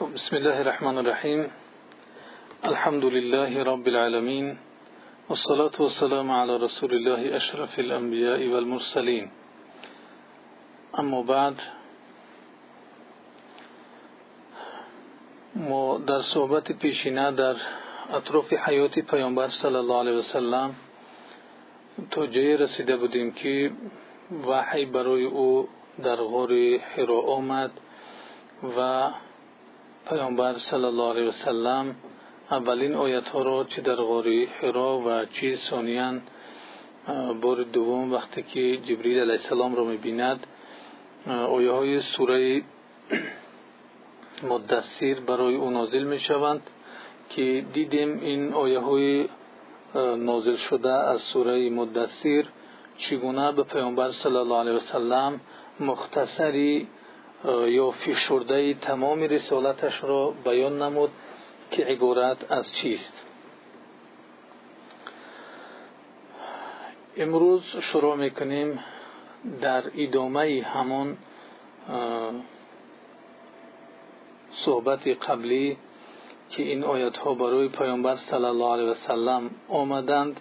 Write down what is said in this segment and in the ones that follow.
بسم الله الرحمن الرحیم الحمد لله رب العالمين والصلاة والسلام على رسول الله اشرف الانبیاء والمرسلین اما بعد ما در صحبت پیشینه در اطراف حیات پیامبر صلی الله علیه وسلم تا جایی رسیده بودیم که وحی برای أو در غار حرا آمد و پیامبر الله علیه وسلم اولین آیت ها را چه در غار حرا و چه ثانیا بار دوم وقتی که جبریل علیه السلام را می‌بیند آیه های سوره مدثر برای او نازل می شوند که دیدیم این آیه های نازل شده از سوره مدثر چگونه به پیامبر صلی الله علیه وسلم مختصری یا فشرده تمام رسالتش را بیان نمود که عبارت از چیست. امروز شروع می‌کنیم در ادامه همان صحبت قبلی که این آیت ها برای پیامبر صلی الله علیه وسلم آمدند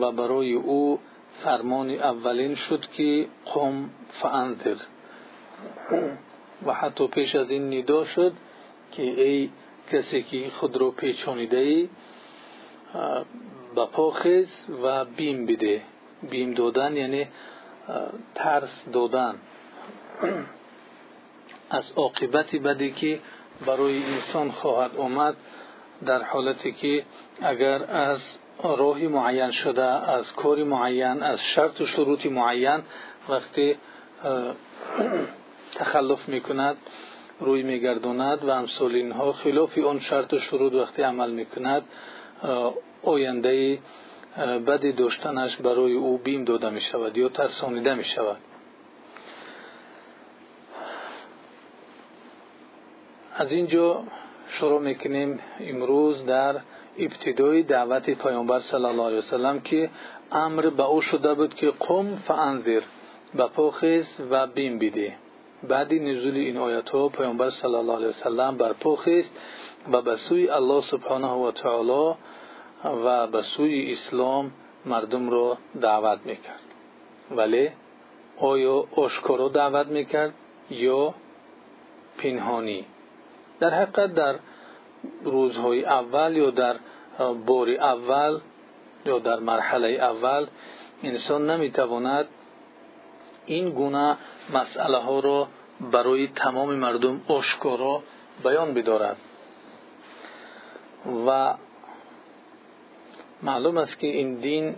و برای او فرمان اولین شد که قم فانذر. و حتی پیش از این ندا شد که ای کسی که خود را پیچانیده ای بپا خیز و بیم بده. بیم دادن یعنی ترس دادن. از عاقبت بدی که برای انسان خواهد آمد در حالتی که اگر از راهی معین شده از کاری معین از شرط و شروط معین وقتی تخلف می‌کند روی میگرداند و امثال اینها خلاف آن شرط و شروط وقتی عمل می‌کند آینده بدی داشتنش برای او بیم داده می شود یا ترسانیده می شود از اینجا شروع می‌کنیم امروز در ابتدای دعوت پیامبر صلی الله علیه وسلم که امر به او شده بود که قم فانذر بپا خیز و بیم بیده بعدی نزول این ها پیامبر صلی الله علیه وسلم برپا خیست و به سوی الله سبحانه و تعالی و به سوی اسلام مردم را دعوت می‌کرد. ولی آیا آشکارا دعوت می‌کرد یا پنهانی؟ در حقیقت در روزهای اول یا در بار اول یا در مرحله اول انسان نمی‌تواند این گونه مسئله ها را برای تمام مردم آشکارا بیان بدارد. و معلوم است که این دین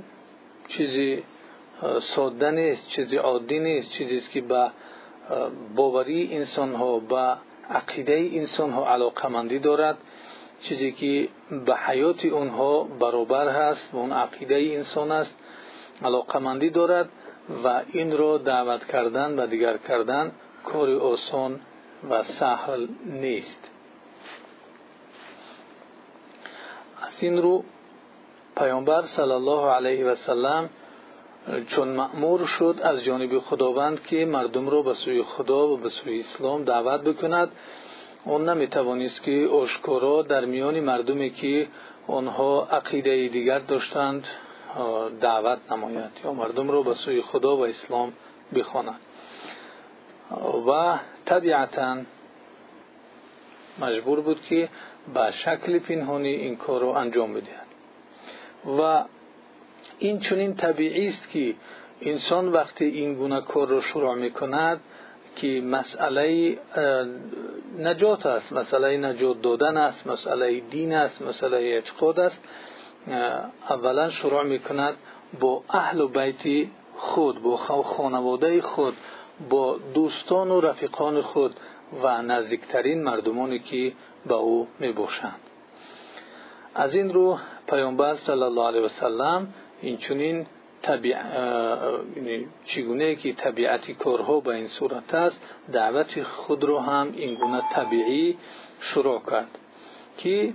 چیزی ساده نیست چیزی عادی نیست چیزی است که به باوری انسان ها به عقیده انسان ها دارد. چیزی که به حیات اونها برابر هست و اون عقیده انسان است علاقمندی دارد. و این را دعوت کردن و دیگر کردن کار آسان و سهل نیست. از این رو پیامبر صلی الله علیه و سلم چون مأمور شد از جانب خداوند که مردم را به سوی خدا و به سوی اسلام دعوت بکند اون نمی‌توانست که آشکارا در میان مردمی که آنها عقیده دیگر داشتند دعوت نماید یا مردم را به سوی خدا و اسلام بخواند و طبیعتا مجبور بود که به شکل پنهانی این کار را انجام بدهد. و این چنین طبیعی است که انسان وقتی این گونه کار را شروع می‌کند که مسئله نجات است مسئله نجات دادن است مسئله دین است مسئله اعتقاد است. اولا شروع می‌کند با اهل و بیت خود با خانواده خود با دوستان و رفیقان خود و نزدیکترین مردمانی که به او می‌باشند از این رو پیامبر صلی الله علیه وسلم این چونین چگونه که طبیعتی کارها به این صورت است دعوت خود رو هم این گونه طبیعی شروع کرد که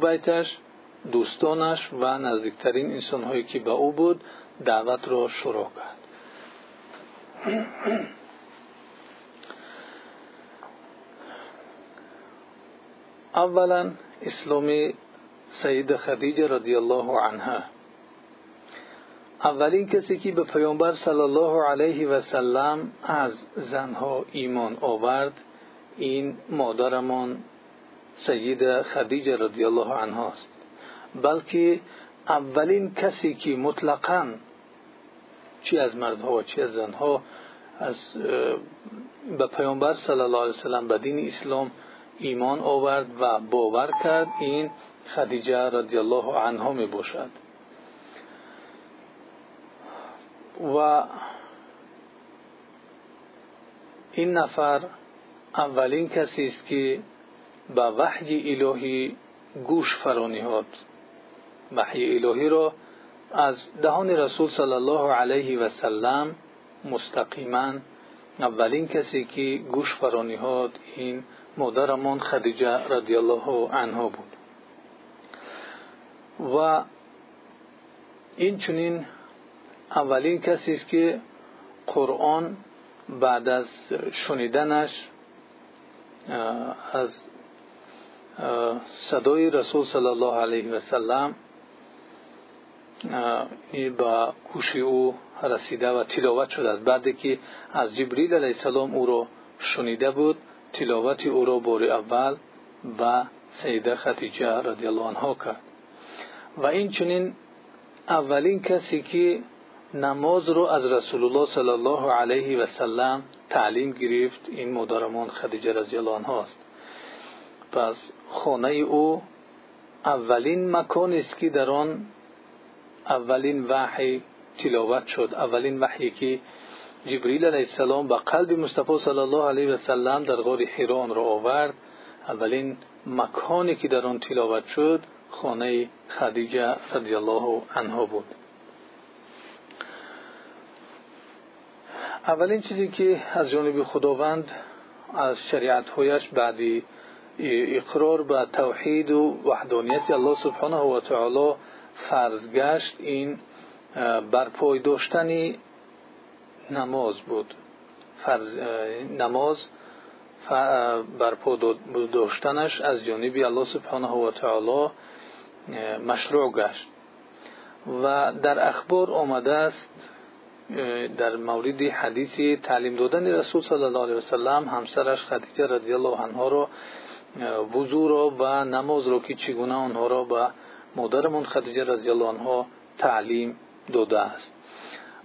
بیتش دوستانش و نزدیکترین انسانهایی که به او بود دعوت را شروع کرد. اولا اسلام سید خدیجه رضی الله عنها. اولین کسی که به پیامبر صلی الله علیه و سلم از زنها ایمان آورد این مادرمان سید خدیجه رضی الله عنها است. بلکه اولین کسی که مطلقا چی از مردها و چی از زنها از به پیامبر صلی الله علیه وسلم به دین اسلام ایمان آورد و باور کرد این خدیجه رضی الله عنها می باشد. و این نفر اولین کسی است که به وحی الهی گوش فرانیهاد وحی الهی را از دهان رسول صلی الله علیه و سلم مستقیما اولین کسی که گوش فرانیهاد این مادرمان خدیجه رضی الله عنها بود. و این چنین اولین کسی است که قرآن بعد از شنیدنش از صدای رسول صلی الله علیه و سلم به گوش او رسیده و تلاوت شده است بعد که از جبریل علیه السلام او را شنیده بود تلاوت او را بار اول به سیده خدیجه رضی الله عنها کرد. و این چنین اولین کسی که نماز رو از رسول الله صلی الله علیه است که در آن اولین وحی تلاوت شد. اولین وحی که جبریل علیه السلام به قلب مصطفی صلی الله علیه و سلم در غار حیران را آورد. اولین مکانی که در آن تلاوت شد خانه خدیجه رضی الله عنها بود. اولین چیزی که از جانب خداوند از شریعت هایش بعدی اقرار به توحید و وحدانیت الله سبحانه و تعالی فرض گشت. این برپای داشتن نماز بود. فرض نماز برپا داشتنش از جانب الله سبحانه و تعالی مشروع گشت. و در اخبار آمده است در مورد حدیث تعلیم دادن رسول صلی الله علیه وسلم همسرش خدیجه رضی الله عنها را وضو را و نماز را که چگونه آنها را به مادرمون خدیجه رضی الله عنها تعلیم داده است.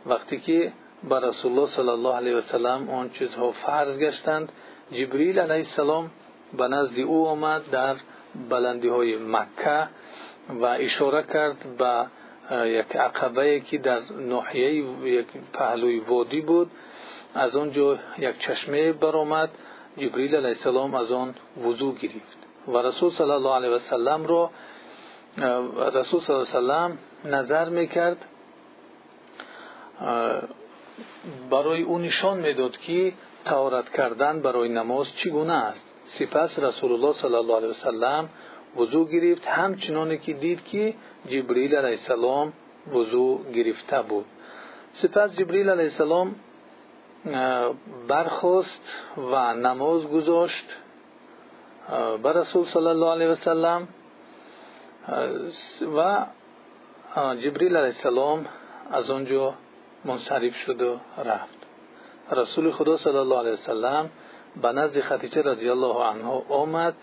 وقتی که به رسول الله صلی الله علیه وسلم آن چیزها فرض گشتند جبریل علیه السلام به نزد او آمد در بلندی های مکه و اشاره کرد به یک عقبه که در ناحیه یک پهلوی وادی جبریل علیه السلام از آن وضو گرفت و رسول صلی الله علیه و سلم را رسول صلی الله علیه و سلم نظر می‌کرد برای او نشان می‌داد که تهارت کردن برای نماز چگونه است. سپس رسول الله صلی الله علیه و سلم وضو گرفت همچنانی که دید که جبریل علیه السلام وضو گرفته بود. سپس جبریل علیه السلام برخواست و نماز گذاشت. بر رسول صلی الله علیه و سلم. و جبریل علیه السلام از آنجا منصرف شد و رفت. رسول خدا صلی الله علیه و سلم به نزد خدیجه رضی الله عنها آمد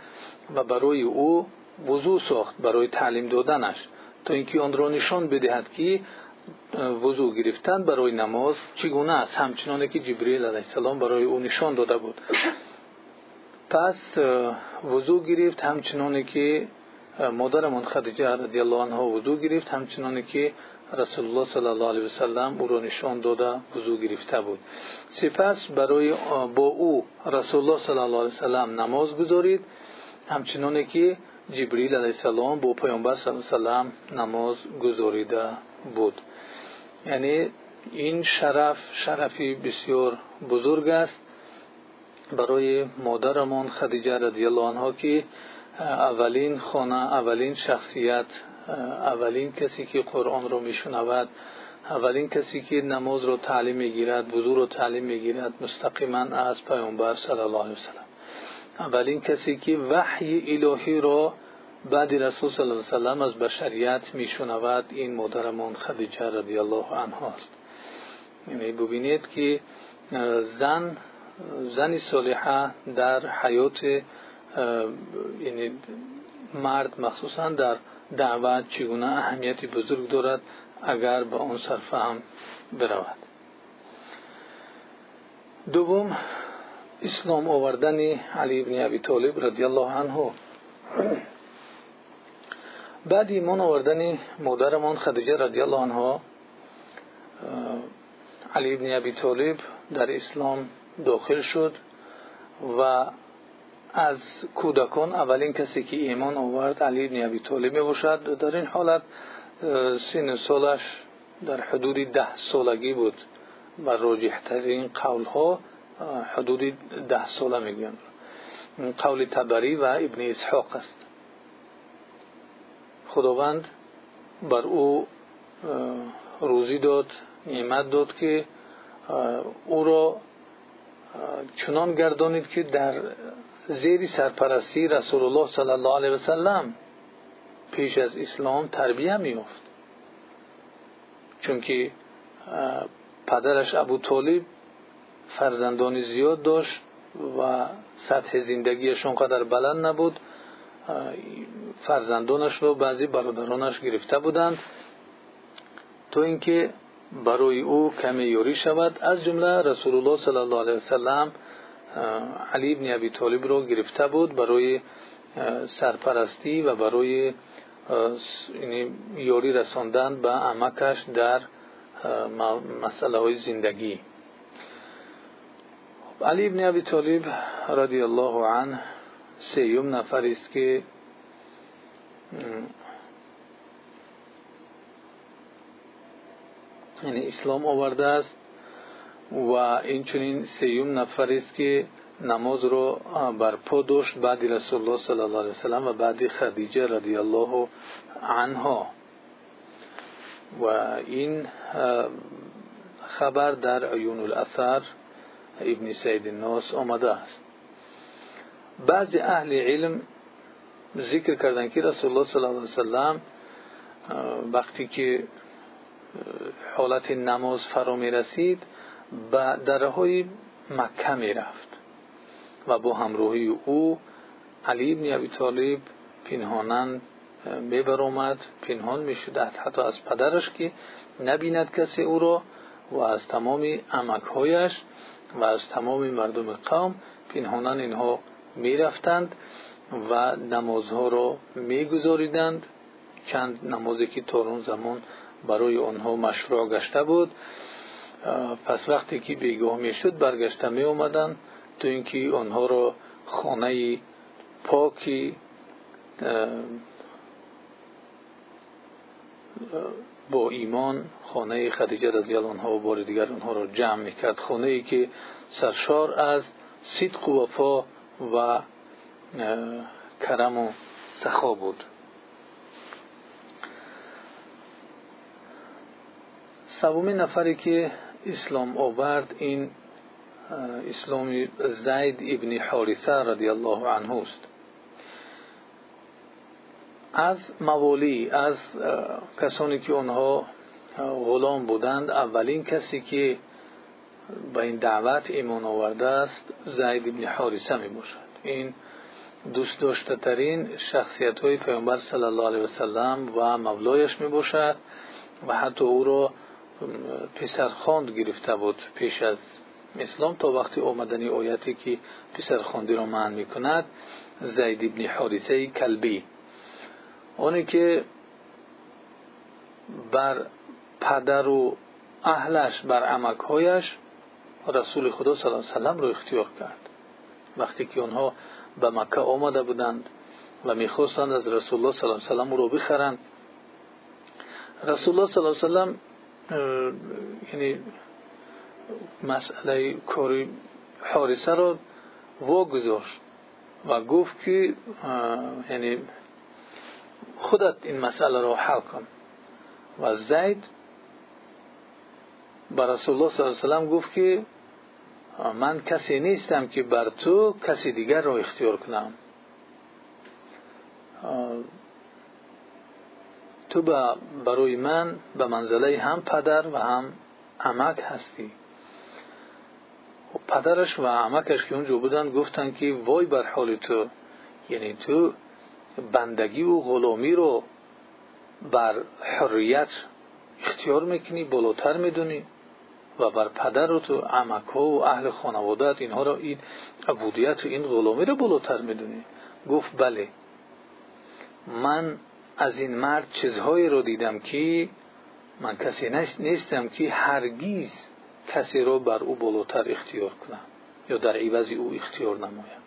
و برای او وضو ساخت برای تعلیم دادنش تا اینکه آن را نشان بدهد که وضو گرفتن برای نماز چگونه است؟ همچنانه که جبریل علیه السلام برای او نشان داده بود. پس وضو گرفت همچنانه که مادرمان خدیجه رضی الله عنها وضو گرفت همچنانه که رسول الله صلی الله علیه وسلم او را نشان داده وضو گرفته بود. سپس برای با او رسول الله صلی الله علیه وسلم نماز گذارید. همچنانه که جبریل علیه السلام با پیامبر صلی الله علیه وسلم نماز گذاریده بود. یعنی این شرف شرفی بسیار بزرگ است. برای مادرمان خدیجه رضی الله عنها که اولین خانه اولین شخصیت اولین کسی که قرآن رو میشنود اولین کسی که نماز رو تعلیم می‌گیرد وضو رو تعلیم می‌گیرد مستقیما از پیامبر صلی الله علیه وسلم اولین کسی که وحی الهی را بعد رسول صلی الله علیه وسلم از بشریت میشنود این مادرمون خدیجه رضی الله عنها است. یعنی ببینید که زن زنی صالحه در حیات یعنی مرد مخصوصا در دعوت چگونه اهمیتی بزرگ دارد اگر به آن سرفهم برود. دوم اسلام آوردن علی ابن ابی طالب رضی الله عنه بعد ایمان آوردن مادرمان خدیجه رضی الله عنها علی ابن ابی طالب در اسلام داخل شد و از کودکان اولین کسی که ایمان آورد علی ابن ابی طالب می باشد در این حالت سن سالش در حدود ده سالگی بود و راجحترین قول ها حدود ده ساله می‌گویند قول تبری و ابن اسحاق است. خداوند بر او روزی داد نعمت داد که او را چنان گردانید که در زیر سرپرستی رسول الله صلی الله علیه وسلم پیش از اسلام تربیه میافت چون که پدرش ابو طالب فرزندانی زیاد داشت و سطح زندگیشون قدر بلند نبود. فرزندانش رو بعضی برادرانش گرفته بودند تو اینکه برای او کمی یوری شود. از جمله رسول الله صلی الله علیه وسلم علی ابن ابی طالب رو گرفته بود برای سرپرستی و برای یعنی یوری رساندن به امکش در های زندگی. علی ابن ابی طالب رضی الله عنه سیوم نفر است که یعنی اسلام آورده است و اینچنین سیوم نفر است که نماز رو برپا داشت بعد رسول الله صلی الله علیه وسلم و بعد خدیجه رضی الله عنها. و این خبر در عیون الاثر ابن سید الناس آمده است. بعضی اهل علم ذکر کردن که رسول الله صلی الله علیه وسلم وقتی که حالت نماز فرا می رسید به درهای مکه می رفت و با همراهی او علی ابن ابی طالب پنهانن می برآمد پنهان می شد حتی از پدرش که نبیند کسی او را و از تمام عمکهایش و از تمام مردم قوم پنهانن اینها می رفتند و نمازها را می گذاریدند چند نمازی که تارون زمان برای آنها مشروع گشته بود. پس وقتی که بیگاه می شد برگشته می اومدن تو اینکه آنها را خانه پاکی با ایمان خانه خدیجه رضی الله عنها و بار دیگر آنها را جمع می‌کرد. خانه ای و کرم و سخا بود. سومین نفری که اسلام آورد این اسلام زید ابن حارثه رضی الله عنه است. از موالی از کسانی که آنها غلام بودند اولین کسی که به این دعوت ایمان آورده است زید ابن حارثه می باشد این دوست داشته ترین شخصیت های پیامبر صلی الله علیه وسلم و مولایش می باشد و حتی او را پسرخواند گرفته بود پیش از اسلام تا وقتی آمدنی آیتی که پسرخواندی را معنی می کند زید ابن حارثه کلبی. اونی که بر پدر و اهلش بر عمکهایش رسول خدا صلی الله علیه وسلم رو اختیار کرد. وقتی که آنها به مکه آمده بودند و می‌خواستند از رسول الله صلی الله علیه وسلم رو بخرند. رسول الله صلی الله علیه وسلم یعنی مسئله کاری حارسه رو واگذاشت و گفت که یعنی خودت این مسئله رو حل کن. و زید به رسول الله صلی الله علیه وسلم گفت که من کسی نیستم که بر تو کسی دیگر را اختیار کنم. تو برای من به منزله هم پدر و هم عمک هستی. خب پدرش و عمکش که اونجا بودن گفتن که وای بر حال تو یعنی تو بندگی و غلامی رو بر حریت اختیار می‌کنی بالاتر می‌دونی. و بر پدر و تو عمک ها و اهل خانوادت اینها رو این عبودیت و این غلامی رو بالاتر می‌دونی. گفت بله. من از این مرد چیزهایی رو دیدم که من کسی نیستم که هرگیز کسی رو بر او بالاتر اختیار کنم یا در عوض او اختیار نمایم.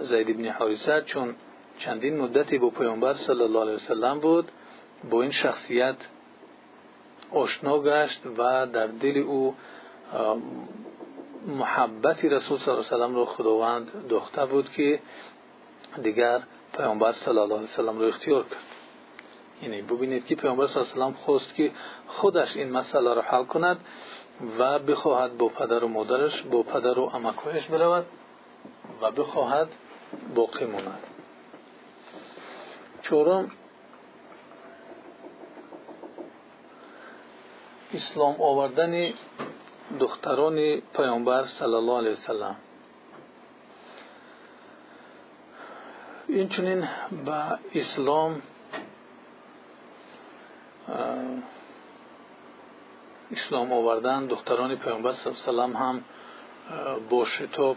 زید ابن حارثه چون چندین مدتی با پیامبر صلی الله علیه وسلم بود با این شخصیت آشنا گشت و در دل او محبت رسول صلی الله علیه وسلم رو خداوند دخته بود که دیگر پیامبر صلی الله علیه وسلم رو اختیار کرد. یعنی ببینید که پیامبر صلی الله علیه وسلم خواست که خودش این مسئله رو حل کند و بخواهد با پدر و مادرش با پدر و عمکایش برود و بخواهد باقی ماند. چهارم اسلام آوردن دختران پیامبر صلی الله علیه وسلم. اینچنین به اسلام اسلام آوردن دختران پیامبر صلی الله علیه وسلم هم با شتاب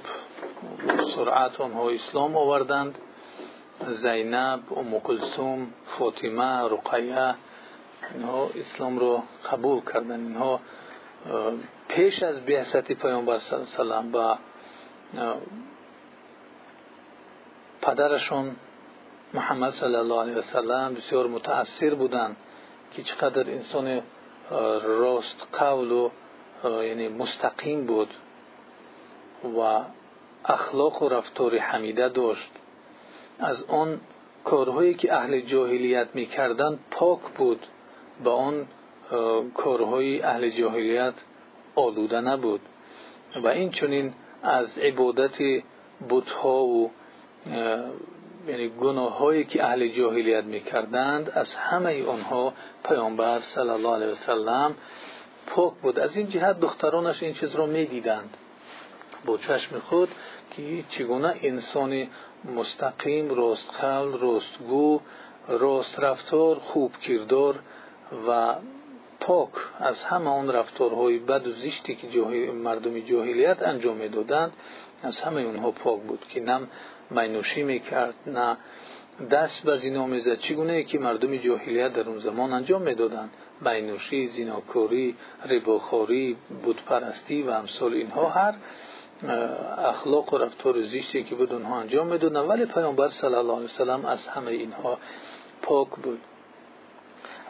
سرعت آنها اسلام آوردند. زینب ام کلثوم فاطمه رقیه اینها اسلام رو قبول کردن. اینها پیش از بعثت پیامبر صلی الله علیه و پدرشون محمد صلی الله علیه و سلم بسیار متاثر بودند که چقدر انسان راست قول و یعنی مستقیم بود و اخلاق و رفتار حمیده داشت. از آن کارهایی که اهل جاهلیت می‌کردند پاک بود. به آن کارهای اهل جاهلیت آلوده نبود. و این چنین از عبادت بتها و یعنی گناه هایی که اهل جاهلیت می‌کردند از همه آنها پیامبر صلی الله علیه وسلم پاک بود. از این جهت دخترانش این چیز را می‌دیدند. با چشم خود که چگونه انسان مستقیم راست قول راستگو راست رفتار خوب کردار و پاک از همه آن رفتارهای بد و زشتی که مردم جاهلیت انجام می‌دادند از همه اونها پاک بود که نم مینوشی می‌کرد نه دست به زنا می‌زد. چگونه که مردم جاهلیت در اون زمان انجام می‌دادند؟ مینوشی زیناکاری رباخوری بودپرستی و امثال اینها هر اخلاق و رفتار زیشتی که بود اونها انجام می‌دادن ولی پیامبر صلی الله علیه وسلم از همه اینها پاک بود.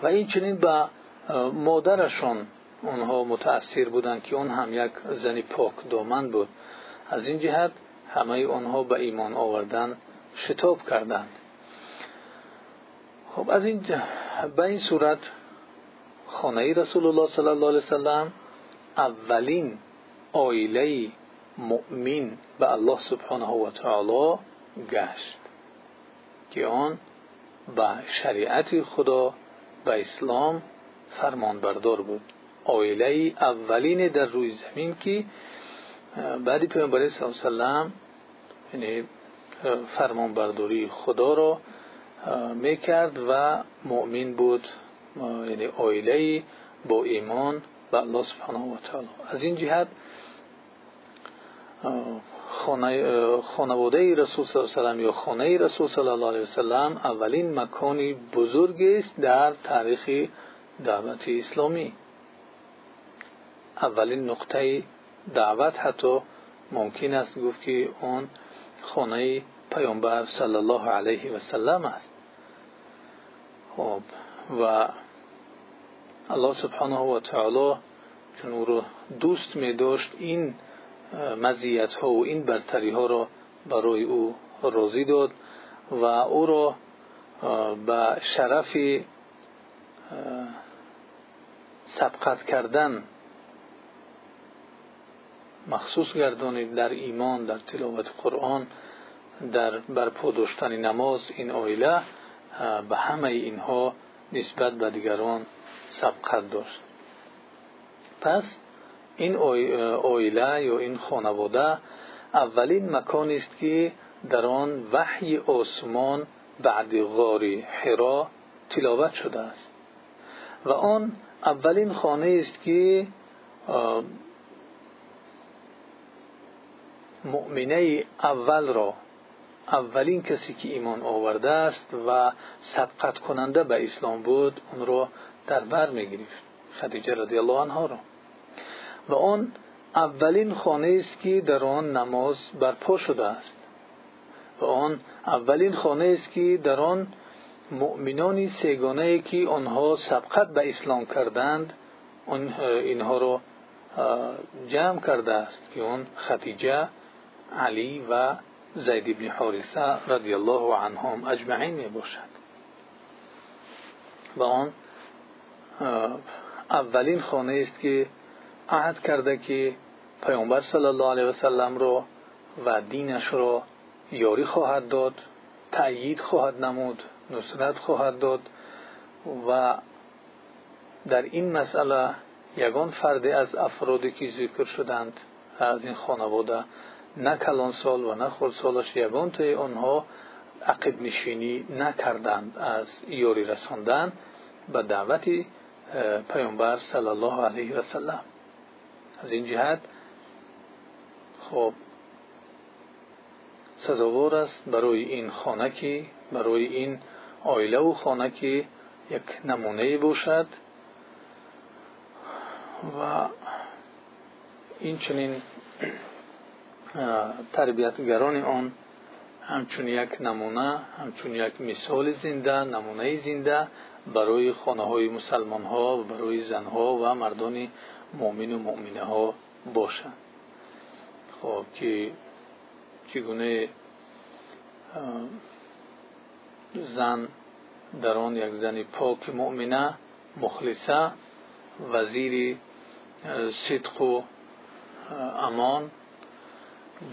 و این چنین به مادرشان اونها متاثر بودند که اون هم یک زنی پاک دامن بود. از این جهت همه آنها به ایمان آوردن شتاب کردند. خب از این به این صورت خانه رسول الله صلی الله علیه وسلم اولین آیله مؤمن به الله سبحانه و تعالی گشت که آن به شریعت خدا اولین در روی زمین که بعد پیامبر صلی الله علیه وسلم یعنی فرمان برداری خدا را می‌کرد و مؤمن بود. یعنی آیله با ایمان به الله سبحانه و تعالی. از این جهت خانواده رسول صلی الله علیه وسلم یا خانه رسول صلی الله علیه وسلم اولین مکانی بزرگ است در تاریخ دعوت اسلامی. اولین نقطه دعوت حتی ممکن است گفت که اون خانه پیامبر صلی الله علیه و سلم است. خب و الله سبحانه و تعالی چون او رو دوست می داشت این مزیت ها و این برتری ها را برای او راضی داد و او را به شرف سبقت کردن مخصوص گردانید در ایمان در تلاوت قرآن در برپا نماز این آیله به همه اینها نسبت به دیگران سبقت داشت. پس این آیله یا این خانواده اولین مکان است که در آن وحی آسمان بعد غار حرا تلاوت شده است. و آن اولین خانه است که مؤمنه اول را اولین کسی که ایمان آورده است و سبقت کننده به اسلام بود اون را در بر می‌گرفت. خدیجه رضی الله عنها را. و آن اولین خانه است که در آن نماز برپا شده است. و آن اولین خانه است که در آن مؤمنان سگانه که آنها سبقت به اسلام کردند اینها را جمع کرده است که اون خدیجه علی و زید بن حارثه رضی الله عنهم اجمعین می باشد و آن اولین خانه است که عهد کرده که پیامبر صلی الله علیه و سلم را و دینش را یاری خواهد داد تأیید خواهد نمود نصرت خواهد داد و در این مسئله یگان فرد از افرادی که ذکر شدند از این خانواده نه کلان سال و نه سالش یگان توی آنها عقب نشینی نکردند از یاری رساندن به دعوت پیامبر صلی الله علیه و سلم. از این جهت خب سزاوار است برای این خانه برای این آیله و خانه یک نمونه باشد و این چنین تربیتگران آن همچون یک نمونه همچون یک مثال زنده نمونه زنده برای خانه های مسلمان ها برای زن ها و مردان مؤمن و مؤمنه ها باشند خب که چگونه زن در آن یک زن پاک مؤمنه مخلصه وزیر صدق و امان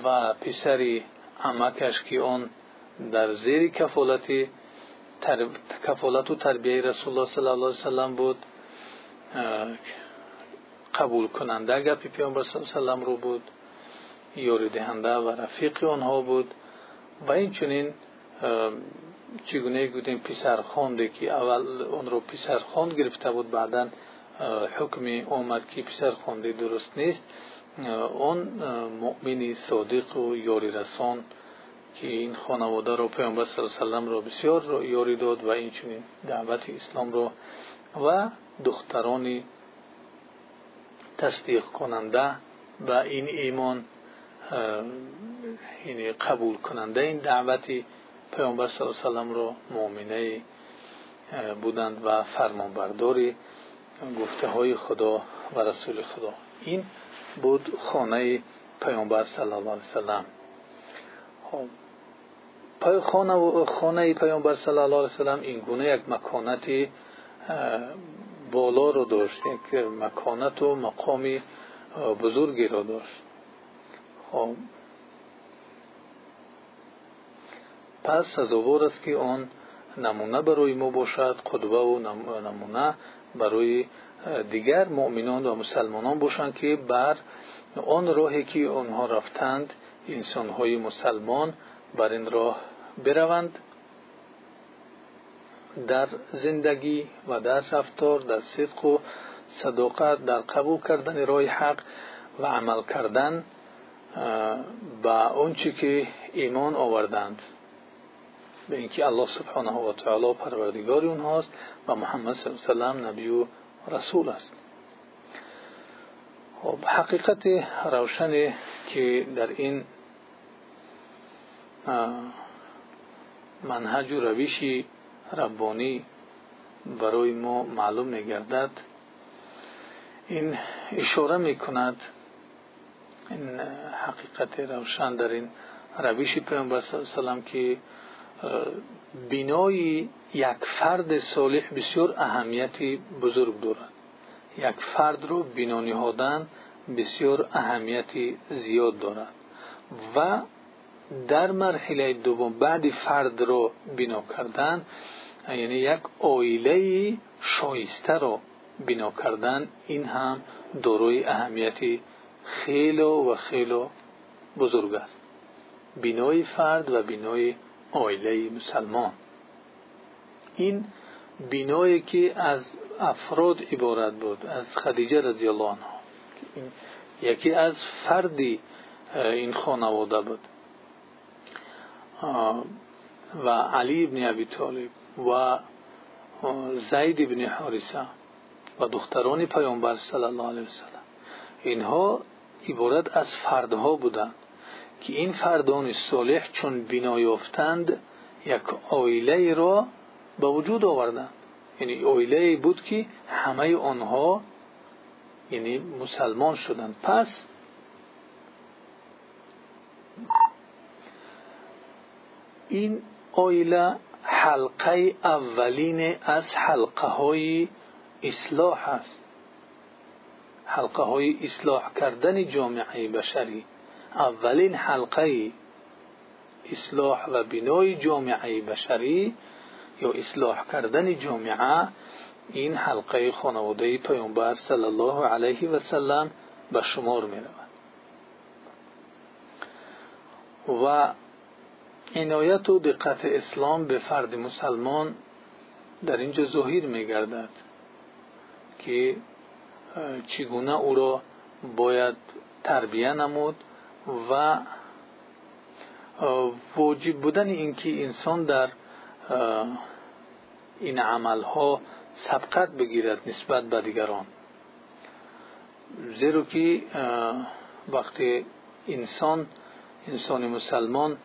و پسری عمکش که آن در زیر کفالت کفالت و تربیه رسول الله صلی الله علیه وسلم بود قبول کننده گپی پیامبر صلی الله علیه وسلم رو بود یاری دهنده و رفیق آنها بود. و این چنین چگونه گفتیم پسر خونده که اول اون رو پسر خوند گرفته بود بعدا حکم اومد که پسر خونده درست نیست. اون مؤمنی صادق و یاری رسان که این خانواده رو پیامبر صلی الله علیه و را بسیار یاری داد و این چنین دعوت اسلام رو و دخترانی تصدیق کننده و این ایمان یعنی قبول کننده این دعوتی پیامبر صلی الله علیه و رو مؤمنه بودند و فرمانبرداری گفته های خدا و رسول خدا. این بود خانه پیامبر صلی الله علیه خب خانه, خانه پیامبر صلی الله علیه وسلم این گونه یک مکانتی بالا رو داشت یک مکانت و مقامی بزرگی رو داشت. خب. پس سزاوار است که آن نمونه برای ما باشد قدوه و نمونه برای دیگر مؤمنان و مسلمانان باشند که بر آن راهی که آنها رفتند انسانهای مسلمان در زندگی و در رفتار در صدق و صداقت در قبول کردن راه حق و عمل کردن به آنچه که ایمان آوردند. به اینکه الله سبحانه و تعالی پروردگار اونهاست و محمد صلی الله علیه و نبی و رسول است. خب حقیقت روشنی که در این منهج و روش ربانی برای ما معلوم میگردد. این اشاره می‌کند این حقیقت روشن در این روش پیامبر صلی الله علیه و که بینای یک فرد صالح بسیار اهمیتی بزرگ دارد. یک فرد رو بینا نهادن بسیار اهمیتی زیاد دارد و در مرحله دوم یعنی یک آیله شایسته رو بنا کردن این هم داروی اهمیتی خیلی و خیلی بزرگ است. بینای فرد و بینای آیله مسلمان. این بینایی که از افراد عبارت بود از خدیجه رضی الله عنها یکی از فردی این خانواده بود. و علی ابن ابی طالب. و زید ابن حارسه و دختران پیامبر صلی الله علیه وسلم اینها عبارت از فردها بودند که این فردان صالح چون بنا یافتند یک آیله را به وجود آوردند. یعنی آیله بود که همه آنها یعنی مسلمان شدند. پس این آیله حلقه اولین از حلقه های اصلاح است. حلقه های اصلاح کردن جامعه بشری اولین حلقه اصلاح و بنای جامعه بشری یا اصلاح کردن جامعه این حلقه خانواده پیامبر صلی الله علیه و سلم به شمار می رود و عنایت و دقت اسلام به فرد مسلمان در اینجا ظاهر می گردد که چگونه او را باید تربیه نمود و واجب بودن اینکه انسان در این عملها سبقت بگیرد نسبت به دیگران. زیرا که وقتی انسان انسان مسلمان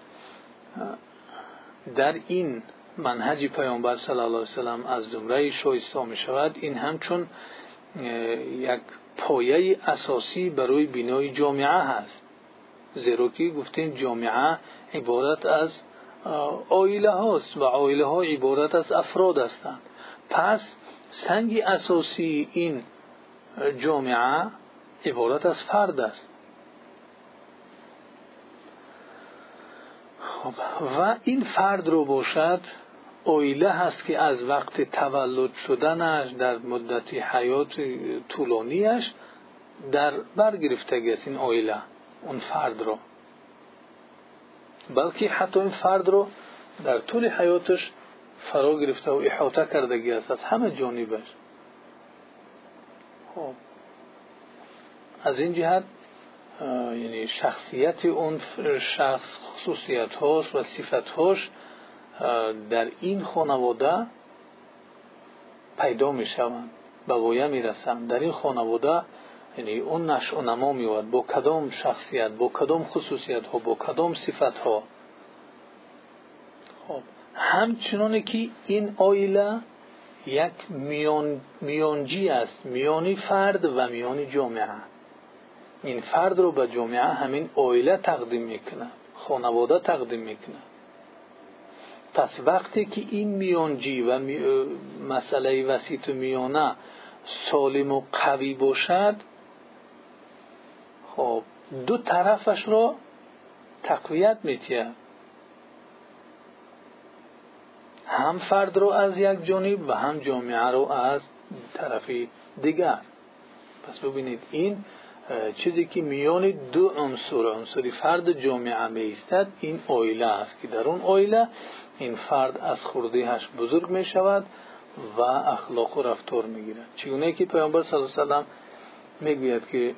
در این منهج پیامبر صلی الله علیه وسلم از زمره شایسته می شود این همچون یک پایه اساسی برای بینای جامعه هست. زیرا که گفتیم جامعه عبارت از آیله هاست و آیله ها عبارت از افراد هستند. پس سنگ اساسی این جامعه عبارت از فرد است. خب و این فرد رو باشد اویله هست که از وقت تولد شدنش در مدت حیات طولانیش در بر گرفتگی است این اویله اون فرد رو. بلکه حتی این فرد رو در طول حیاتش فرا گرفته و احاطه کردگی است از همه جانبش. خب از این جهت یعنی شخصیت اون شخص خصوصیت هاش و صفت هاش در این خانواده پیدا می شوند به وایه می رسند در این خانواده یعنی اون نش و نما می با کدام شخصیت با کدام خصوصیت ها با کدام صفت ها خب همچنان که این آیله یک میان میانجی است میانی فرد و میانی جامعه. این فرد رو به جامعه همین آیله تقدیم می‌کنه خانواده تقدیم می‌کنه. پس وقتی که این میانجی و مسئله وسیط و میانه سالم و قوی باشد خب دو طرفش را تقویت میتید هم فرد رو از یک جانب و هم جامعه رو از طرف دیگر. پس ببینید این چیزی که میان دو عنصر عنصری فرد جامعه میستد این آیله است که در اون آیله این فرد از خردهش بزرگ می شود و اخلاق و رفتار می گیرد. چگونه که پیامبر صلی الله علیه و می‌گوید که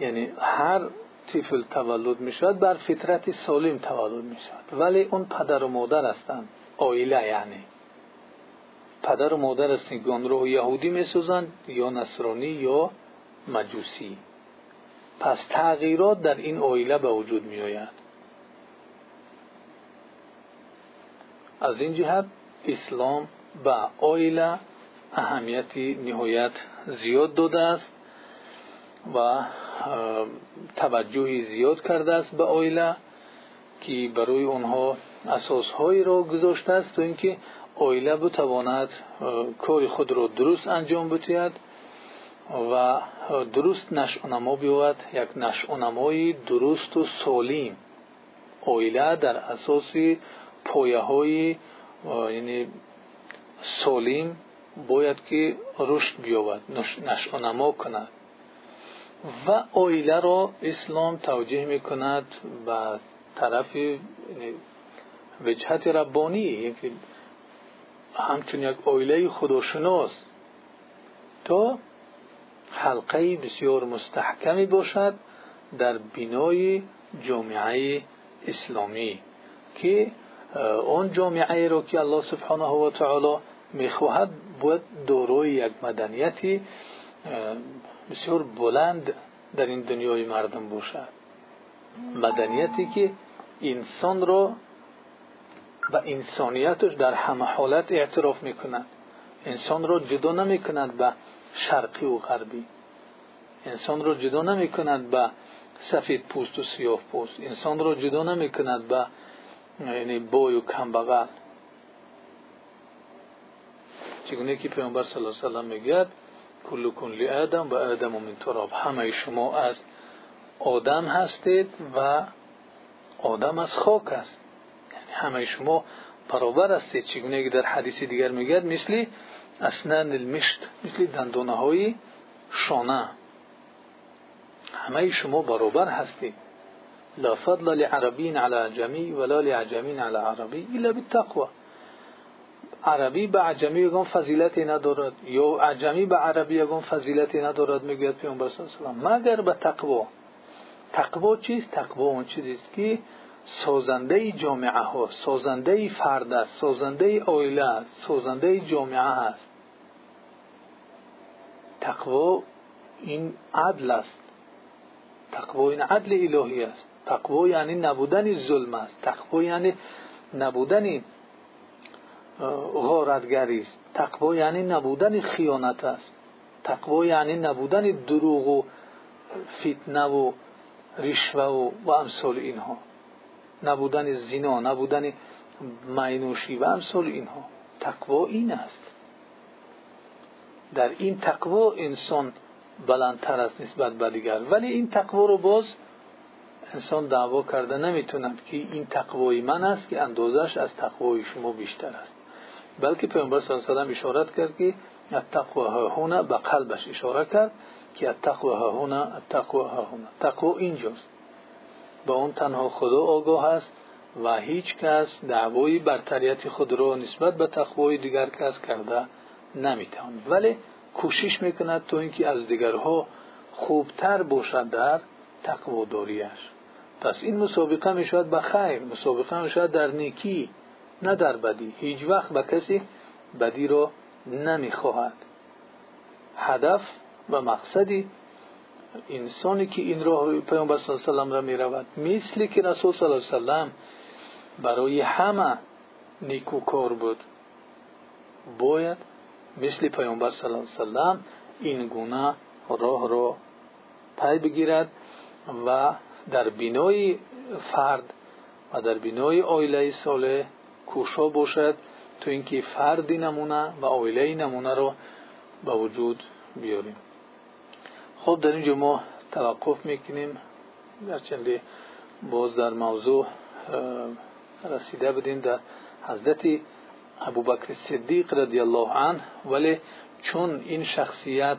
یعنی هر طفل تولد می شود بر فطرت سالم تولد می شود. ولی اون پدر و مادر هستند. آیله یعنی. پدر و مادر هستند. که آن رو یهودی می سوزند یا نصرانی یا مجوسی. پس تغییرات در این آیله به وجود می آید از این جهت اسلام به آیله اهمیتی نهایت زیاد داده است و توجهی زیاد کرده است به آیله که برای آنها اساسهایی را گذاشته است تا اینکه آیله بتواند کار خود را درست انجام بتید و نشعنما بیاید یک نشعنمایی درست و سالیم اویله در اساس پایه های یعنی سالیم باید که رشد بیابد نشعنما کند. و اویله را اسلام توجیه می‌کند به یعنی وجهت ربانی یعنی همچون یک اویله خداشناس تا حلقه بسیار مستحکمی باشد در بینای جامعه اسلامی که آن جامعه را که الله سبحانه و تعالی می‌خواهد باید دارای یک مدنیتی بسیار بلند در این دنیای مردم باشد. مدنیتی که انسان را و انسانیتش در همه حالت اعتراف می‌کند. انسان را جدا نمی‌کند به شرقی و غربی. انسان را جدا نمی‌کند به سفید پوست و سیاه پوست. انسان را جدا نمی‌کند به یعنی بای و کمبغل چگونه که پیامبر صلی الله علیه و می‌گوید کلکم لآدم و آدم من تراب. همه شما از آدم هستید و آدم از خاک است. یعنی همه شما برابر هستید. چگونه که در حدیث دیگر می‌گوید مثل اسنان المشت مثل دندانه های شانه. همه شما برابر هستید. لا فضل لعربی على عجمی ولا لعجمی على عربی الا بالتقوى عربی به عجمی یگان فضیلتی ندارد یا عجمی به عربی یگان فضیلتی ندارد می‌گوید پیامبر صلی الله علیه مگر به تقوا تقوا چیست؟ تقوا اون چیزی است که سازنده جامعه ها سازنده فرد است سازنده اویله است سازنده جامعه است تقوا این عدل است. تقوا این عدل الهی است. تقوا یعنی نبودن ظلم است. تقوا یعنی نبودن غارتگری است. تقوا یعنی نبودن خیانت است. تقوا یعنی نبودن دروغ و فتنه و رشوه و, و امثال اینها. نبودن زنا نبودن مینوشی و امثال اینها. تقوا این است. در این تقوا انسان بلندتر است نسبت به دیگر. ولی این تقوا رو باز انسان دعوا کرده نمی‌توند که این تقوای من است که اندازش از تقوای شما بیشتر است. بلکه پیامبر صلی الله علیه اشارت کرد که التقوا ها هنا به قلبش اشاره کرد که التقوا ها هنا التقوا ها هنا. تقوا اینجاست. با اون تنها خدا آگاه است و هیچ کس دعوای برتریت خود را نسبت به تقوای دیگر کس کرده نمی‌تواند. ولی کوشش می‌کند تا اینکه از دیگرها خوبتر باشد در تقواداریش پس این مسابقه می‌شود به خیر مسابقه می‌شود در نیکی نه در بدی. هیچ وقت به کسی بدی را نمی‌خواهد. هدف و مقصدی انسانی که این راه پیامبر صلی الله علیه و را می‌رود مثل که رسول صلی الله علیه و برای همه نیکوکار بود باید مثل پیامبر صلی الله علیه و این گونه راه را پی بگیرد و در بینای فرد و در بینای آیله صالح کوشا باشد تو اینکه فردی نمونه و آیله نمونه را به وجود بیاریم. خب در اینجا ما توقف می‌کنیم. گرچنده باز در موضوع رسیده بدیم در حضرت ابوبکر صدیق رضی الله عنه ولی چون این شخصیت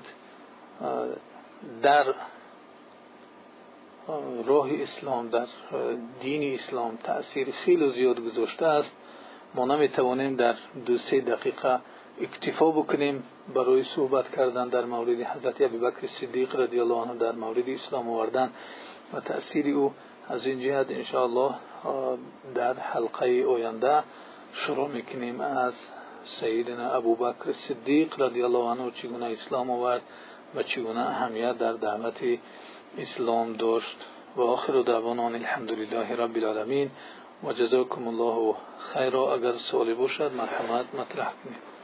در راه اسلام در دین اسلام تأثیر خیلی زیاد گذاشته است ما نمی‌توانیم در دو سه دقیقه اکتفا بکنیم. برای صحبت کردن در مورد حضرت ابوبکر صدیق رضی الله عنه در مورد اسلام آوردن و تأثیر او از این جهت انشاءالله در حلقه آینده شروع می‌کنیم از سیدنا ابوبکر صدیق رضی الله عنه چگونه اسلام آورد و چگونه اهمیت در دعوت اسلام داشت. و آخر دعوانا الحمد لله رب العالمین. و جزاکم الله خیرا. اگر سوالی باشد مرحمت مطرح کنید.